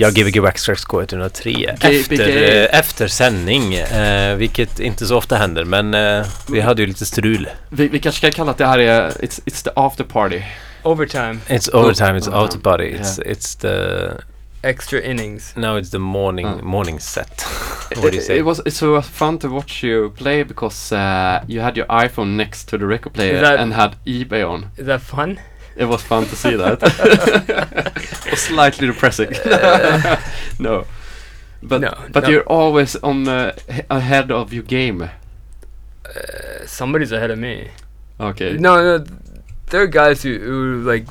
Jag Gbg Waxtrax K103 efter, eh, efter sändning, eh, vilket inte så ofta händer, men eh, vi hade ju lite strul. Vi, vi kanske ska kalla att det här är it's, it's the after party. Overtime, It's overtime, it's overtime, out of body, it's, it's the, extra innings. now it's the morning, Mm. morning set. It, what do you say? it was it was fun to watch you play because uh, you had your iPhone next to the record player that- and had eBay on. Is that fun? It was fun to see that. slightly depressing. no, but No, but no. you're always on uh, ahead of your game. Uh, somebody's ahead of me. Okay. No, no, there are guys who, who like,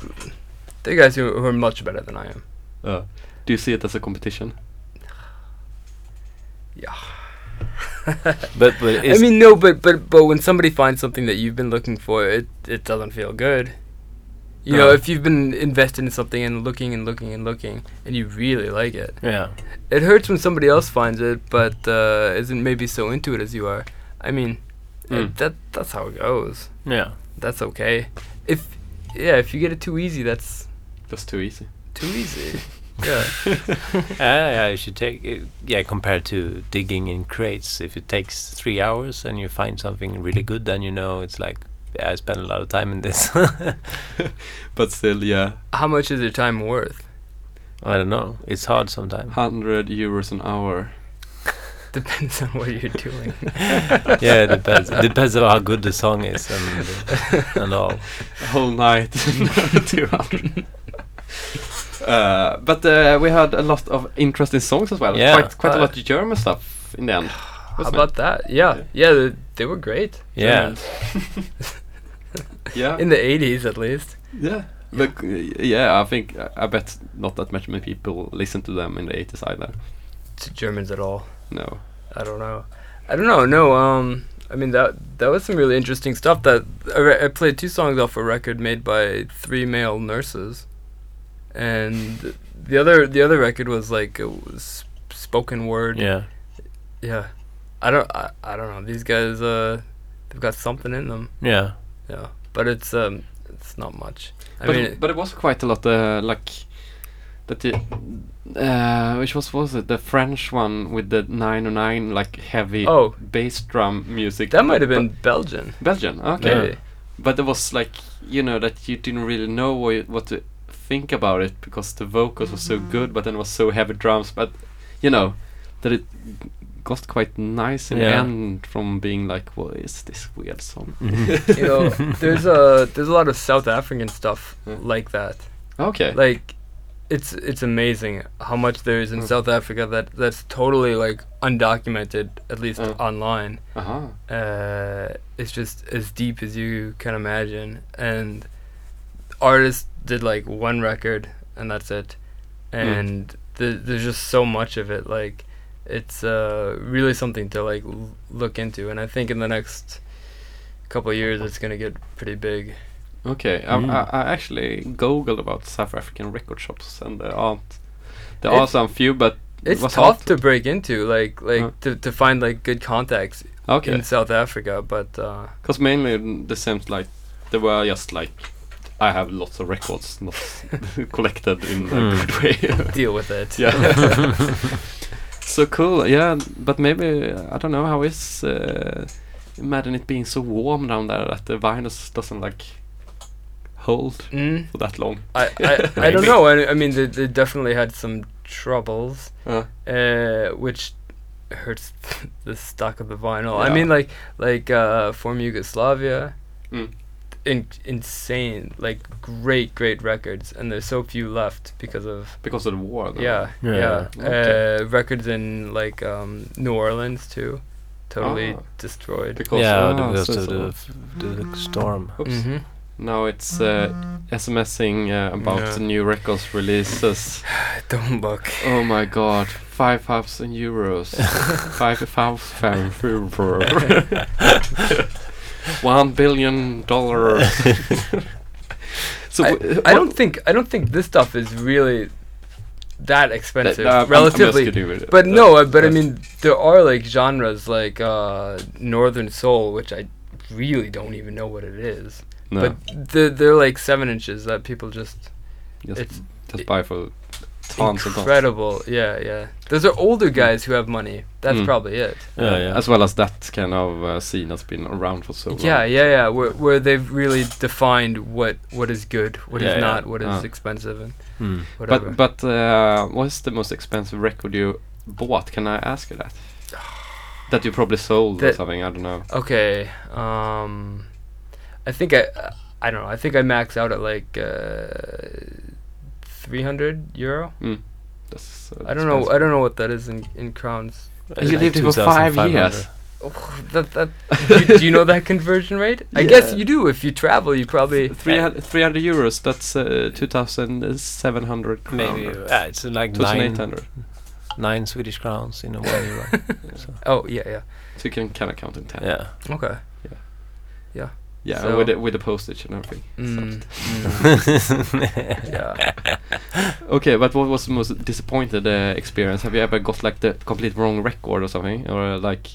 there are guys who, who are much better than I am. Uh, do you see it as a competition? Yeah. But, but I mean, no, but but but when somebody finds something that you've been looking for, it it doesn't feel good. You know, if you've been invested in something and looking and looking and looking, and you really like it, yeah, it hurts when somebody else finds it, but uh, isn't maybe so into it as you are. I mean, uh, Mm. that that's how it goes. yeah. That's okay. If yeah, if you get it too easy, that's that's too easy. too easy. yeah. Yeah, yeah, you should take it, yeah, compared to digging in crates. If it takes three hours and you find something really good, then you know it's like, yeah, I spent a lot of time in this. But still, yeah, How much is your time worth? I don't know. It's hard sometimes. hundred euros an hour. Depends on what you're doing. yeah, it depends. It depends on how good the song is and and all. A whole night, two hundred. Uh, but uh, we had a lot of interesting songs as well. Yeah. Quite, quite a Uh, lot of German stuff in the end. How wasn't about that? Yeah, yeah, they, they were great. Yeah. Yeah. In the 80s at least. Yeah. But yeah, I think I bet not that much many people listen to them in the 80s either. To Germans at all. No. I don't know. I don't know. No, um I mean that that was some really interesting stuff that I, I played two songs off a record made by three male nurses. And the other the other record was like a, was spoken word. Yeah. Yeah. I don't I, I don't know. These guys uh they've got something in them. Yeah. Yeah. But it's um it's not much. I but, mean it, but it was quite a lot uh, like that it, uh, which was was it the French one with the 909 like heavy Oh. bass drum music that might have been Belgian. Belgian okay Maybe. but it was like you know that you didn't really know what, what to think about it because the vocals were so good but then it was so heavy drums but you know that it got quite nice in the Yeah. end from being like what is this weird song you know, there's a there's a lot of South African stuff Yeah. like that. okay Like, it's it's amazing how much there is in Mm. South Africa that that's totally like undocumented, at least Uh. online. uh-huh Uh, it's just as deep as you can imagine, and artists did like one record and that's it, and th- there's just so much of it. Like, it's uh, really something to like l- look into, and I think in the next couple of years it's gonna get pretty big. Okay, Mm. I, I, I actually googled about South African record shops, and there aren't. There It- are some few, but It's was tough hard to break into, like like Uh. to, to find like good contacts Okay, in South Africa, but uh, because mainly mm, the seems like they were just like I have lots of records, not collected in a Mm. good way. deal with it. yeah. so cool, yeah. But maybe I don't know how is. Uh, imagine it being so warm down there that the vinyl doesn't like hold Mm, for that long. I, I, I don't know. I, I mean, they, they definitely had some troubles, Uh, uh, which hurts the stock of the vinyl. I mean, like like uh, Form Yugoslavia, Mm. In, insane, like great great records, and there's so few left because of because of the war. though. yeah Yeah. yeah, Okay. Uh, records in like um, New Orleans too, totally Ah. destroyed. Because yeah, ah, because so- of so- the, f- the storm. Oops. hmm Now it's uh, SMSing uh, about Yeah. the new records releases. Don't book. Oh my god, 5,000 euros. 5,000 One billion dollars. so I, w- I what- don't think I don't think this stuff is really that expensive, I'm- I'm relatively. with but Uh, no, uh, but I mean there are like genres like uh, northern soul, which I really don't even know what it is. no, But they're, they're like seven inches that people just just, just buy for tons and tons. incredible. Yeah, yeah. Those are older guys who have money. That's Mm. probably it. Yeah, yeah. As well as that kind of uh, scene that's been around for so long. Yeah, yeah, yeah. Where where they've really defined what what is good, what is Yeah, yeah. not, what is Ah. expensive, and Mm. whatever. But but uh, what's the most expensive record you bought? Can I ask you that? That you probably sold or something? I don't know. okay, um, I think I I don't know. I think I max out at like uh, 300 euro. That's, uh, I don't know. I don't know what that is in in crowns. You lived here for five years. Oh, that that. do, do you know that conversion rate? I guess you do. If you travel, you probably. 300, 300 euros, that's uh, 2,700 crowns. Maybe yeah, it's like nine, 2,800. nine Swedish crowns in a one euro. so, Oh yeah, yeah. So you can kind of count in 10. yeah. Okay. Yeah, So- with, the, with the postage and everything. Mm, mm, yeah. Okay, but what was the most disappointed uh, experience? Have you ever got like the complete wrong record or something? Or uh, like,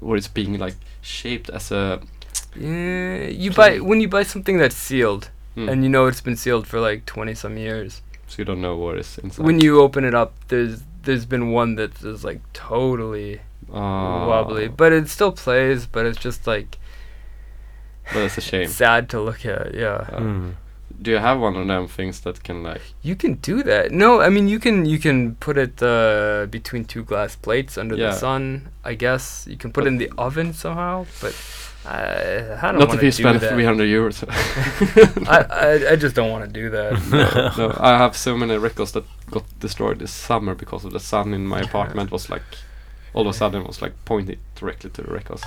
where it's being like shaped as a. Yeah, you buy when you buy something that's sealed Hmm, and you know it's been sealed for like 20 some years. so you don't know what is inside. When you open it up, there's there's been one that is like totally Ah, wobbly, but it still plays, but it's just like But it's a shame. sad to look at. Yeah. Uh, Mm. Do you have one of them things that can like? You can do that. No, I mean you can you can put it uh, between two glass plates under Yeah. the sun. I guess you can put it in the oven somehow, but I, I don't Not want if to you do spend that. 300 euros. I, I I just don't want to do that. no, no, I have so many records that got destroyed this summer because of the sun in my apartment was like all of a sudden was like pointing directly to the records.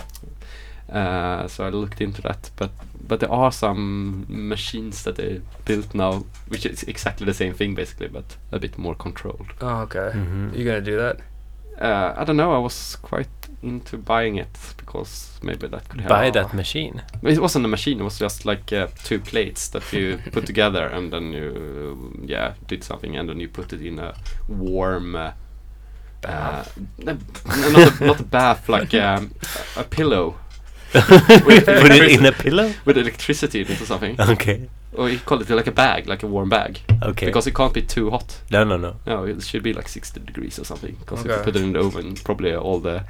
Uh, so I looked into that, but but there are some machines that they built now, which is exactly the same thing basically, but a bit more controlled. Oh, okay. Mhm. You gonna do that? Uh, I don't know. I was quite into buying it because maybe that could help. Buy that machine. It wasn't a machine. It was just like uh, two plates that you put together, and then you, uh, yeah, did something, and then you put it in a warm. Uh, uh, n- n- not, a, not a bath, like um, a, a pillow Put it in a pillow? with electricity in it or something. Okay. Or you call it like a bag, like a warm bag, Okay. because it can't be too hot. no, no, no. No, it should be like 60 degrees or something. Because if you put it in the oven, probably all the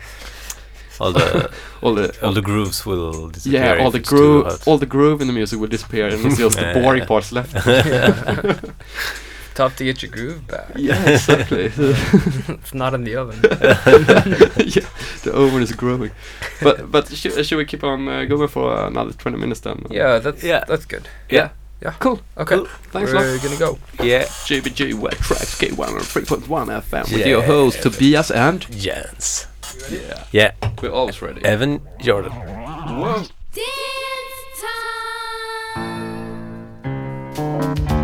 All the all the all the grooves will disappear. yeah, all the groove, all the groove in the music will disappear, and it's just the boring parts left. Tough to get your groove back. Yeah, exactly. it's not in the oven. yeah, the oven is growing. But but should, should we keep on uh, going for another twenty minutes then? yeah, that's Yeah. that's good. Yeah. Yeah. Cool. Okay. Cool. Thanks a We're lot. gonna go. Yeah. Gbg Wax Trax K103.1 FM with Yeah. your host Tobias and Jens. yeah, Yeah. we're always ready. Evan Jordan. Whoa. Dance time.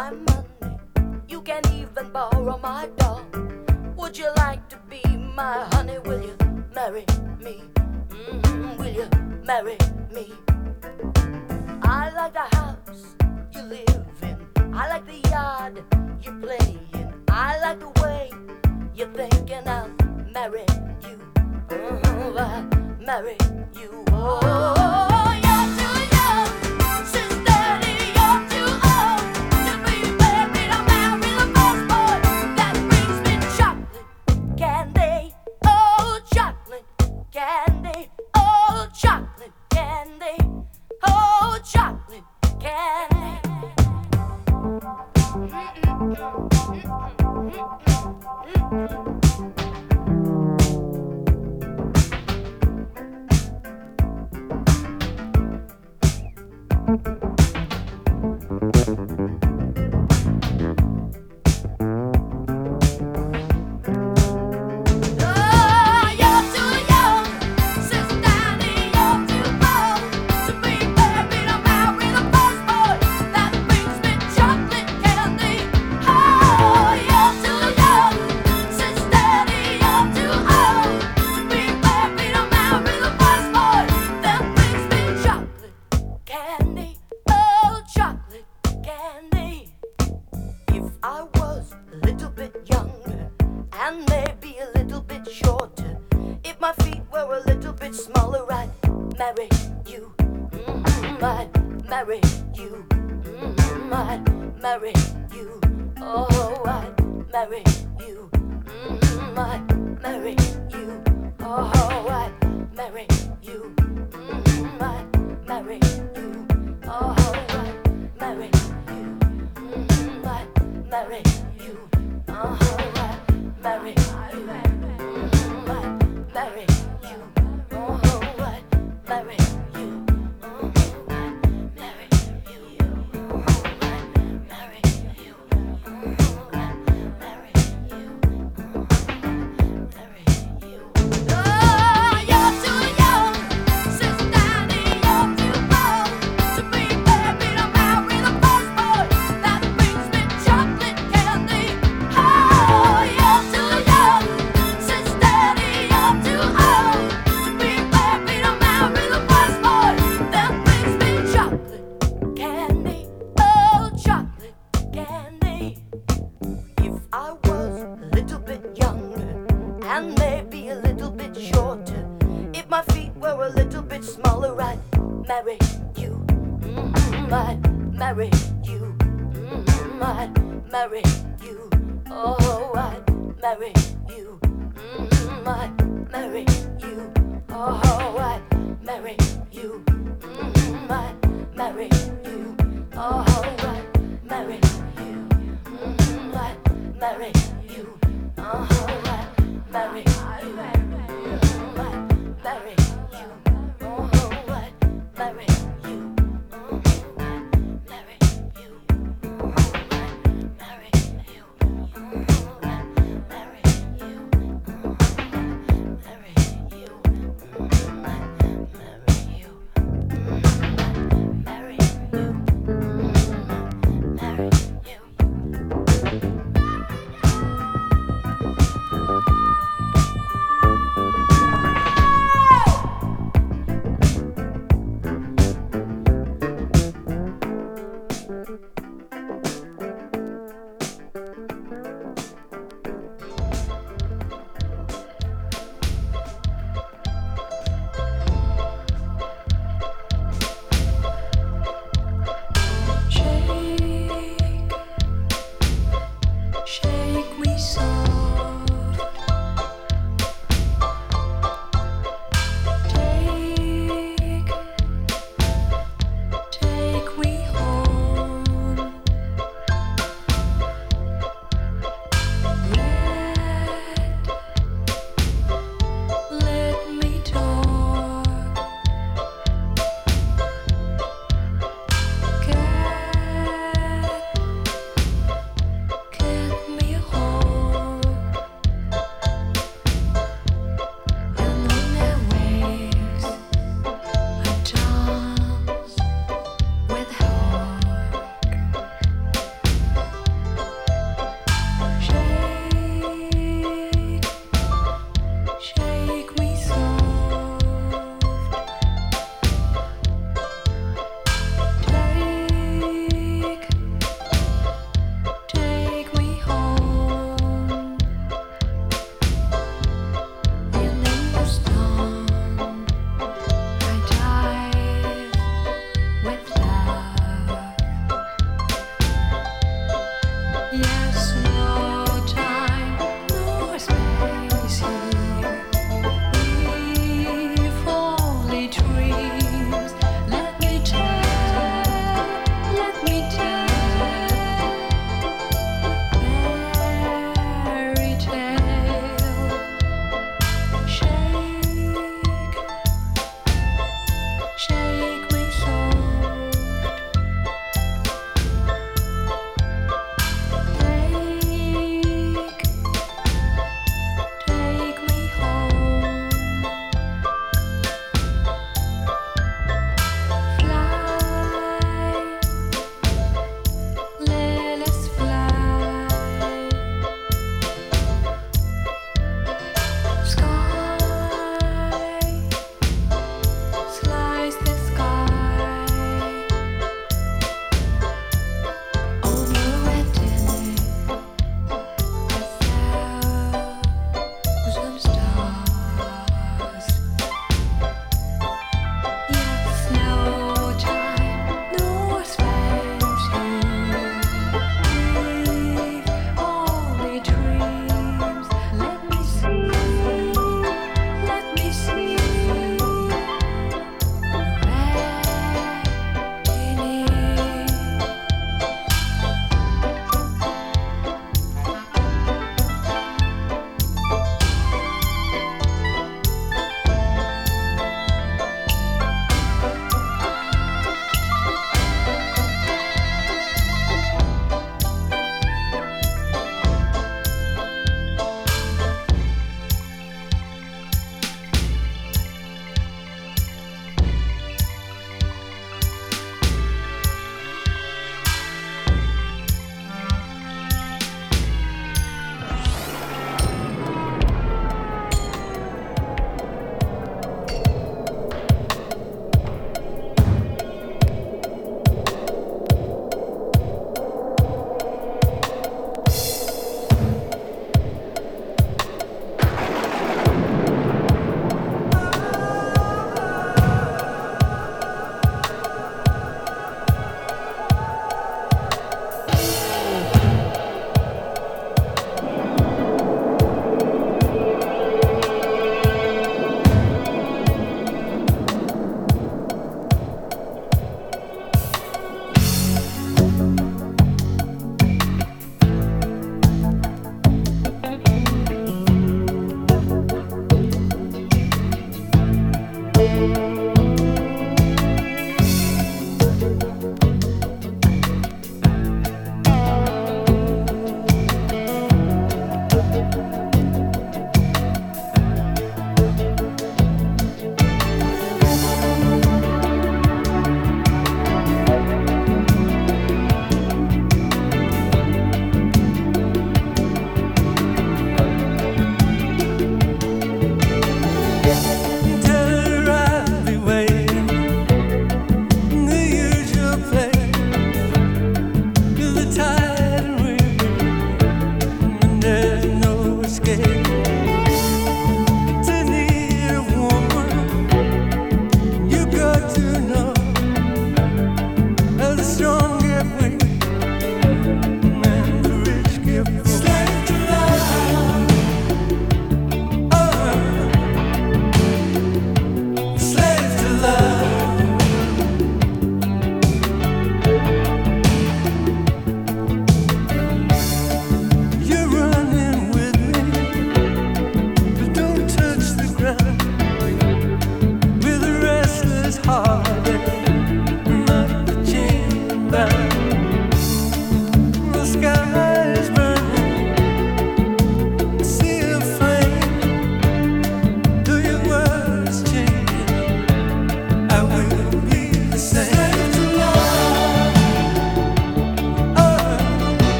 my money. You can even borrow my doll. Would you like to be my honey? Will you marry me? Mm-hmm. Will you marry me? I like the house you live in. I like the yard you play in. I like the way you're thinking. I'll marry you. Mm-hmm. I marry you. Oh.